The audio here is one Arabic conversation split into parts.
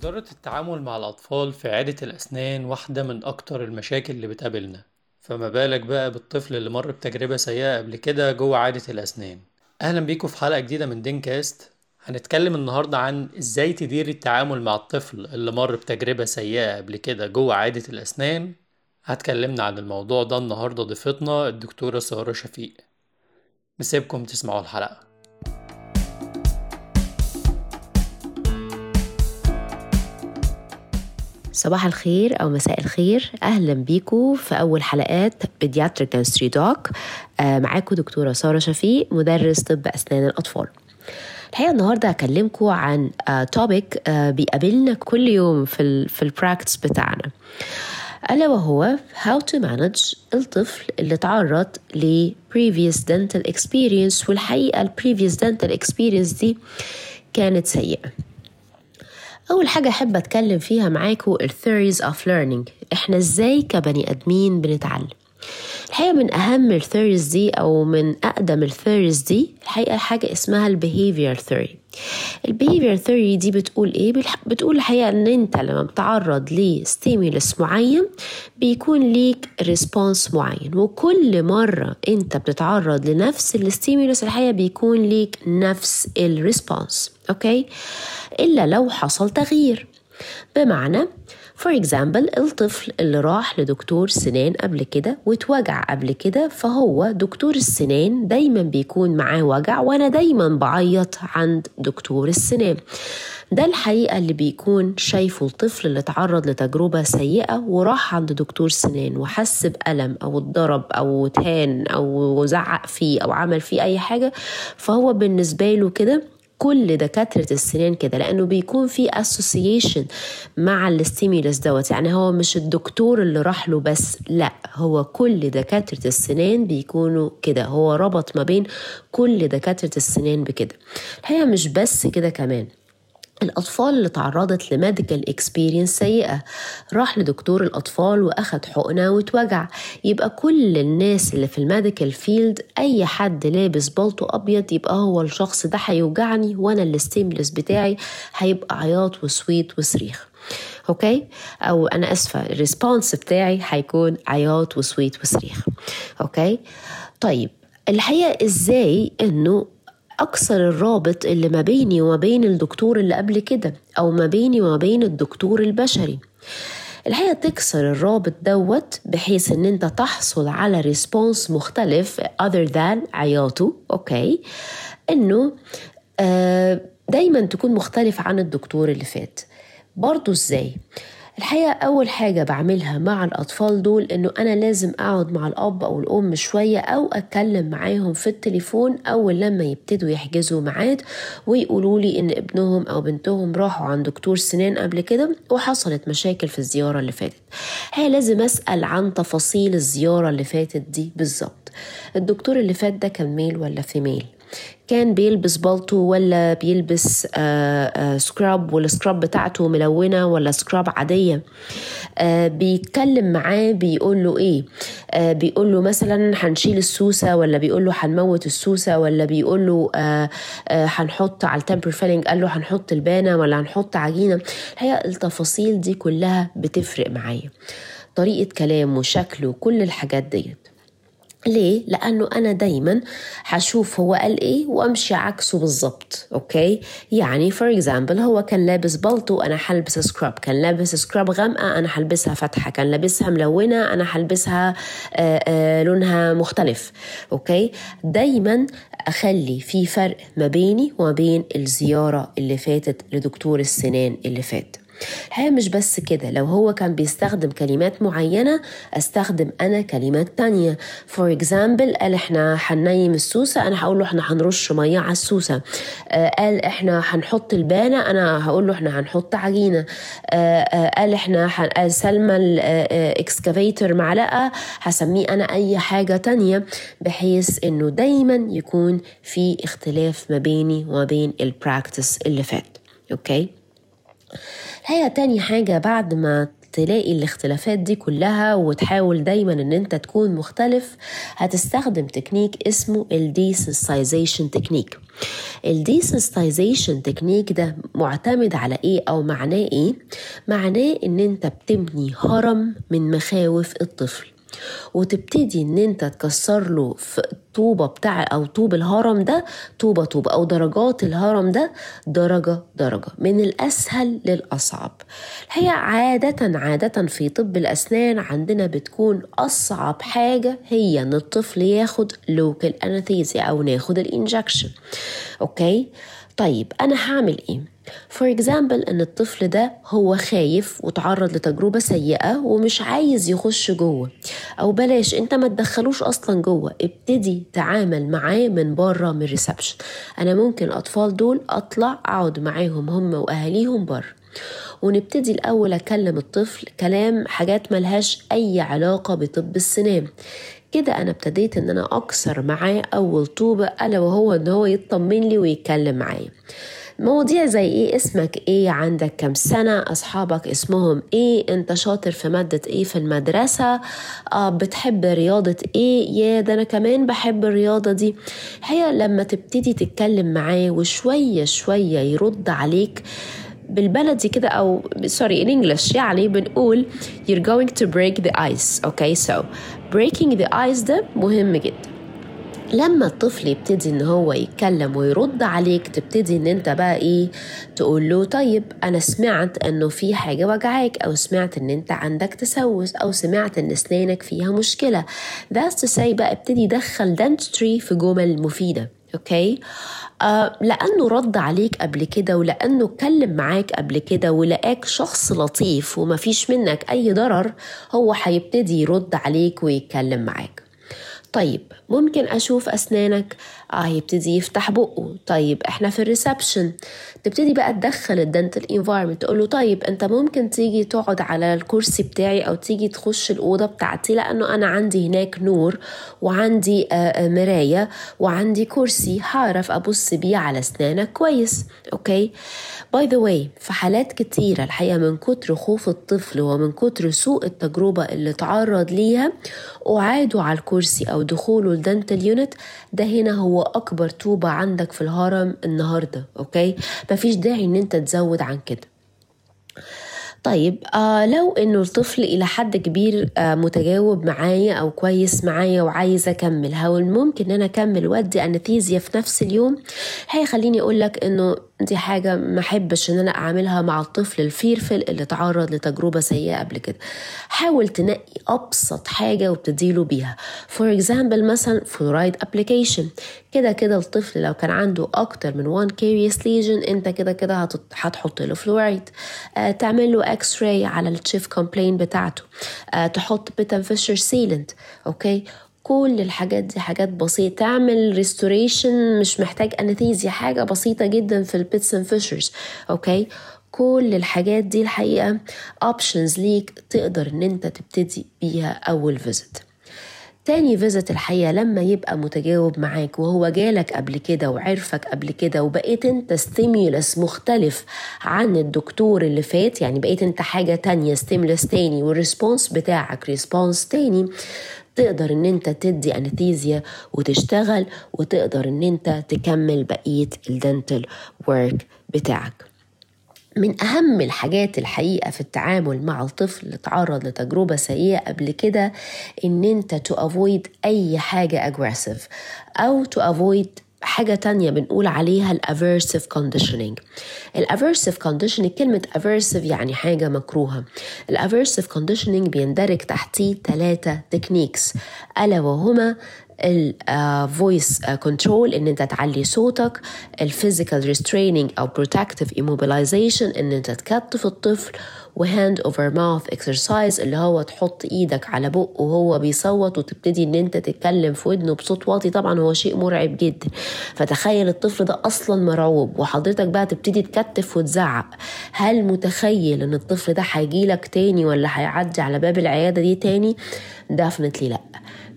إدارة التعامل مع الأطفال في عيادة الأسنان واحدة من أكتر المشاكل اللي بتقابلنا. فما بالك بقى بالطفل اللي مر بتجربة سيئة قبل كده جوه عيادة الأسنان. أهلا بيكم في حلقة جديدة من دين كاست هنتكلم النهاردة عن إزاي تدير التعامل مع الطفل اللي مر بتجربة سيئة قبل كده جوه عيادة الأسنان. هتكلمنا عن الموضوع ده النهاردة ضيفتنا الدكتورة سارة شفيق. نسيبكم تسمعوا الحلقة. صباح الخير أو مساء الخير. أهلا بيكم في أول حلقات pediatric dentistry talk معاكم دكتورة سارة شفيق مدرس طب أسنان الأطفال. الحقيقة النهاردة هكلمكم عن topic بيقابلنا كل يوم في في ال practice بتاعنا. ألا وهو how to manage الطفل اللي تعرض ل previous dental experience. والحقيقة ال previous dental experience دي كانت سيئة. أول حاجة أحب أتكلم فيها معاكم ال theories of learning. إحنا إزاي كبني آدمين بنتعلم؟ الحقيقة من أهم ال theories دي أو من أقدم ال theories دي الحقيقة حاجة اسمها ال behavior theory. ال behavior theory دي بتقول إيه؟ بتقول الحقيقة إن أنت لما بتعرض ل stimulus معين بيكون ليك response معين وكل مرة أنت بتتعرض لنفس ال stimulus الحقيقة بيكون ليك نفس ال response okay؟ إلا لو حصل تغيير بمعنى for example الطفل اللي راح لدكتور سنان قبل كده واتوجع قبل كده فهو دكتور السنان دايما بيكون معاه وجع وأنا دايما بعيط عند دكتور السنان. ده الحقيقة اللي بيكون شايفه الطفل اللي تعرض لتجربة سيئة وراح عند دكتور سنان وحس بألم أو اتضرب أو اتهان أو زعق فيه أو عمل فيه أي حاجة. فهو بالنسبة له كده كل دكاترة السنان كده لأنه بيكون في association مع ال stimulus دوت. يعني هو مش الدكتور اللي راح له بس لا هو كل دكاترة السنان بيكونوا كده. هو ربط ما بين كل دكاترة السنان بكده. الحقيقة مش بس كده كمان. الأطفال اللي تعرضت ل medical experience سيئة. راح لدكتور الأطفال وأخد حقنة واتوجع. يبقى كل الناس اللي في ال medical field أي حد لابس بلطو أبيض يبقى هو الشخص ده هيوجعني وأنا ال stimulus بتاعي هيبقى عياط وسويت وصريخ. okay؟ أو أنا آسفة ال response بتاعي هيكون عياط وسويت وصريخ. okay؟ طيب الحقيقة إزاي إنه أكسر الرابط اللي ما بيني وما بين الدكتور اللي قبل كده أو ما بيني وما بين الدكتور البشري. الحقيقة تكسر الرابط دوت بحيث إن أنت تحصل على response مختلف other than عياطه okay؟ إنه آه دايما تكون مختلف عن الدكتور اللي فات. برضو إزاي؟ الحقيقة أول حاجة بعملها مع الأطفال دول إنه أنا لازم أقعد مع الأب أو الأم شوية أو أتكلم معاهم في التليفون أول لما يبتدوا يحجزوا ميعاد ويقولوا لي إن ابنهم أو بنتهم راحوا عند دكتور سنان قبل كده وحصلت مشاكل في الزيارة اللي فاتت. هي لازم أسأل عن تفاصيل الزيارة اللي فاتت دي بالظبط. الدكتور اللي فات ده كان male ولا female كان بيلبس بالطو ولا بيلبس آآ آآ scrub وال scrub بتاعته ملونة ولا scrub عادية. بيتكلم معاه بيقول له إيه؟ بيقول له مثلا هنشيل السوسة ولا بيقول له هنموت السوسة ولا بيقول له هنحط على ال temporary filling قال له هنحط اللبانة ولا هنحط عجينة. الحقيقة التفاصيل دي كلها بتفرق معايا. طريقة كلامه وشكله كل الحاجات ديت. ليه؟ لأنه أنا دايما هشوف هو قال إيه وأمشي عكسه بالظبط okay؟ يعني for example هو كان لابس بلطو أنا هلبس scrub كان لابس scrub غامقة أنا هلبسها فاتحة كان لابسها ملونة أنا هلبسها آآ آآ لونها مختلف okay؟ دايما أخلي في فرق ما بيني وما بين الزيارة اللي فاتت لدكتور السنان اللي فات الحقيقة مش بس كده لو هو كان بيستخدم كلمات معينة أستخدم أنا كلمات تانية. for example قال إحنا هننيم السوسة أنا هقول له إحنا هنرش مية على السوسة. آه قال إحنا هنحط لبانة أنا هقول له إحنا هنحط عجينة. آه آه قال إحنا قال سمى ال excavator معلقة هسميه أنا أي حاجة تانية بحيث إنه دايما يكون في اختلاف ما بيني وما بين ال practice اللي فات. okay okay? الحقيقة تاني حاجة بعد ما تلاقي الاختلافات دي كلها وتحاول دايما إن أنت تكون مختلف هتستخدم تكنيك اسمه ال desensitization technique ال desensitization technique ده معتمد على إيه أو معناه إيه؟ معناه إن أنت بتبني هرم من مخاوف الطفل. وتبتدي إن أنت تكسر له في الطوبه بتاع أو طوب الهرم ده طوبة طوبه أو درجات الهرم ده درجة درجة من الأسهل للأصعب. هي عادة عادة في طب الأسنان عندنا بتكون أصعب حاجة هي إن الطفل ياخد local anesthesia أو ناخد ال injection okay؟ طيب أنا هعمل إيه؟ for example إن الطفل ده هو خايف وتعرض لتجربة سيئة ومش عايز يخش جوه. أو بلاش أنت ما تدخلوش أصلا جوه. ابتدي تعامل معاه من بره من reception أنا ممكن الاطفال دول أطلع أقعد معاهم هم وأهاليهم بره. ونبتدي الأول أكلم الطفل كلام حاجات ملهاش أي علاقة بطب السنان. كده أنا ابتديت إن أنا أكسر معاه أول طوبة ألا وهو إن هو يطمن لي ويتكلم معايا. مواضيع زي إيه؟ اسمك إيه؟ عندك كم سنة؟ أصحابك اسمهم إيه؟ أنت شاطر في مادة إيه في المدرسة؟ آه بتحب رياضة إيه؟ يا ده أنا كمان بحب الرياضة دي. هي لما تبتدي تتكلم معاه وشوية شوية يرد عليك بالبلدي كده أو سوري in English يعني بنقول you're going to break the ice okay so breaking the ice ده مهم جدا. لما الطفل يبتدي إن هو يتكلم ويرد عليك تبتدي إن أنت بقى إيه تقول له طيب أنا سمعت إنه في حاجة وجعاك أو سمعت إن أنت عندك تسوس أو سمعت إن أسنانك فيها مشكلة. To say بقى ابتدي دخل dentistry في جمل مفيدة. أوكي؟ آه لأنه رد عليك قبل كده ولأنه اتكلم معاك قبل كده ولقاك شخص لطيف ومفيش منك أي ضرر هو هيبتدي يرد عليك ويتكلم معاك. طيب ممكن أشوف أسنانك؟ آه يبتدي يفتح بقه. طيب إحنا في الريسبشن. تبتدي بقى تدخل الدنتال انفايرمنت تقول له طيب أنت ممكن تيجي تقعد على الكرسي بتاعي أو تيجي تخش الأوضة بتاعتي لأنه أنا عندي هناك نور وعندي آه مراية وعندي كرسي. هعرف أبص بيه على أسنانك كويس. أوكي؟ by the way في حالات كتيرة الحقيقة من كتر خوف الطفل ومن كتر سوء التجربة اللي تعرض ليها اعاده على الكرسي أو دخوله ال dental unit ده هنا هو أكبر طوبة عندك في الهرم النهارده okay? مفيش داعي إن أنت تزود عن كده. طيب آه لو إنه الطفل إلى حد كبير آه متجاوب معايا أو كويس معايا وعايز أكمل هل ممكن إن أنا أكمل وأدي anesthesia في نفس اليوم؟ هيخليني أقول لك إنه دي حاجة ما أحبش إن أنا أعملها مع الطفل ال fearful اللي تعرض لتجربة سيئة قبل كده. حاول تنقي أبسط حاجة وبتديله بيها. for example مثلا fluoride application كده كده الطفل لو كان عنده أكتر من 1 carious lesion أنت كده كده هتحط له فلورايد آه تعمل له x-ray على ال chief complaint بتاعته. آه تحط pit and fissure sealant okay كل الحاجات دي حاجات بسيطة. تعمل restoration مش محتاج anesthesia حاجة بسيطة جدا في ال pits and fissures okay كل الحاجات دي الحقيقة options ليك تقدر إن أنت تبتدي بيها أول visit تاني visit الحقيقة لما يبقى متجاوب معاك وهو جالك قبل كده وعرفك قبل كده وبقيت أنت stimulus مختلف عن الدكتور اللي فات يعني بقيت أنت حاجة تانية stimulus تاني وال response بتاعك response تاني تقدر إن أنت تدي anesthesia وتشتغل وتقدر إن أنت تكمل بقية ال dental work بتاعك. من أهم الحاجات الحقيقة في التعامل مع الطفل اللي تعرض لتجربة سيئة قبل كده إن أنت to avoid أي حاجة aggressive أو to avoid حاجة تانية بنقول عليها ال aversive conditioning. ال aversive conditioning كلمة aversive يعني حاجة مكروهة. ال aversive conditioning بيندرج تحتيه ثلاثة techniques ألا وهما ال voice control إن أنت تعلي صوتك. ال physical restraining أو protective immobilization إن أنت تكتف الطفل. و hand over mouth exercise اللي هو تحط إيدك على بقه وهو بيصوت وتبتدي إن أنت تتكلم في ودنه بصوت واطي. طبعا هو شيء مرعب جدا. فتخيل الطفل ده أصلا مرعوب وحضرتك بقى تبتدي تكتف وتزعق. هل متخيل إن الطفل ده هيجيلك تاني ولا هيعدي على باب العيادة دي تاني؟ definitely لا.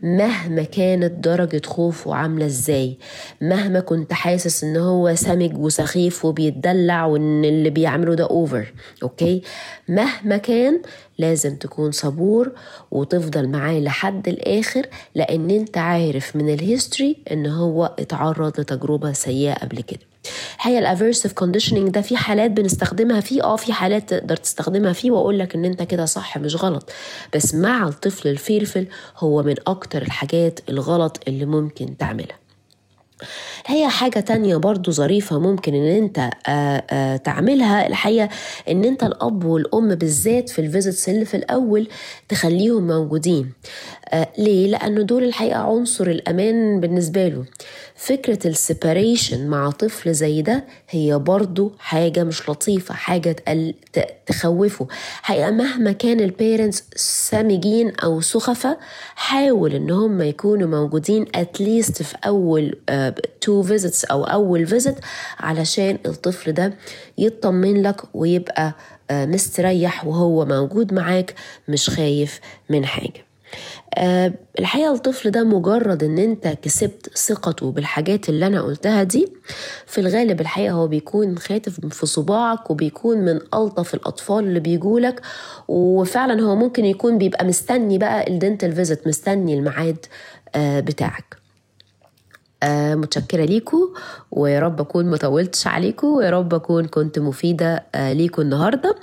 مهما كانت درجة خوفه عاملة إزاي مهما كنت حاسس إن هو سمج وسخيف وبيتدلع وإن اللي بيعمله ده over okay? مهما كان لازم تكون صبور وتفضل معاه لحد الآخر لأن أنت عارف من ال history إن هو اتعرض لتجربة سيئة قبل كده. الحقيقة ال aversive conditioning ده في حالات بنستخدمها فيه آه في حالات تقدر تستخدمها فيه وأقول لك إن أنت كده صح مش غلط. بس مع الطفل ال fearful هو من أكتر الحاجات الغلط اللي ممكن تعملها. هي حاجة تانية برضو ظريفة ممكن إن أنت آآ آآ تعملها. الحقيقة إن أنت الأب والأم بالذات في ال visits اللي في الأول تخليهم موجودين. ليه؟ لأنه دول الحقيقة عنصر الأمان بالنسبة له. فكرة ال separation مع طفل زي ده هي برضو حاجة مش لطيفة حاجة تخوفه. حقيقة مهما كان ال parents سامجين أو سخفة حاول إن هم يكونوا موجودين at least في أول two visits أو أول visit علشان الطفل ده يطمن لك ويبقى مستريح وهو موجود معاك مش خايف من حاجة. أه الحقيقة الطفل ده مجرد إن أنت كسبت ثقته بالحاجات اللي أنا قلتها دي في الغالب الحقيقة هو بيكون خاتم في صباعك وبيكون من ألطف الأطفال اللي بيجولك وفعلا هو ممكن يكون بيبقى مستني بقى ال dental visit مستني الميعاد أه بتاعك. آه متشكرة ليكو ويا رب أكون مطولتش عليكم ويا رب أكون كنت مفيدة آه ليكو النهاردة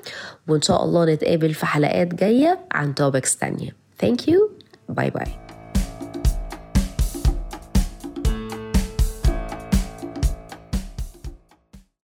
وإن شاء الله نتقابل في حلقات جاية عن توبكس تانية Thank you. Bye bye.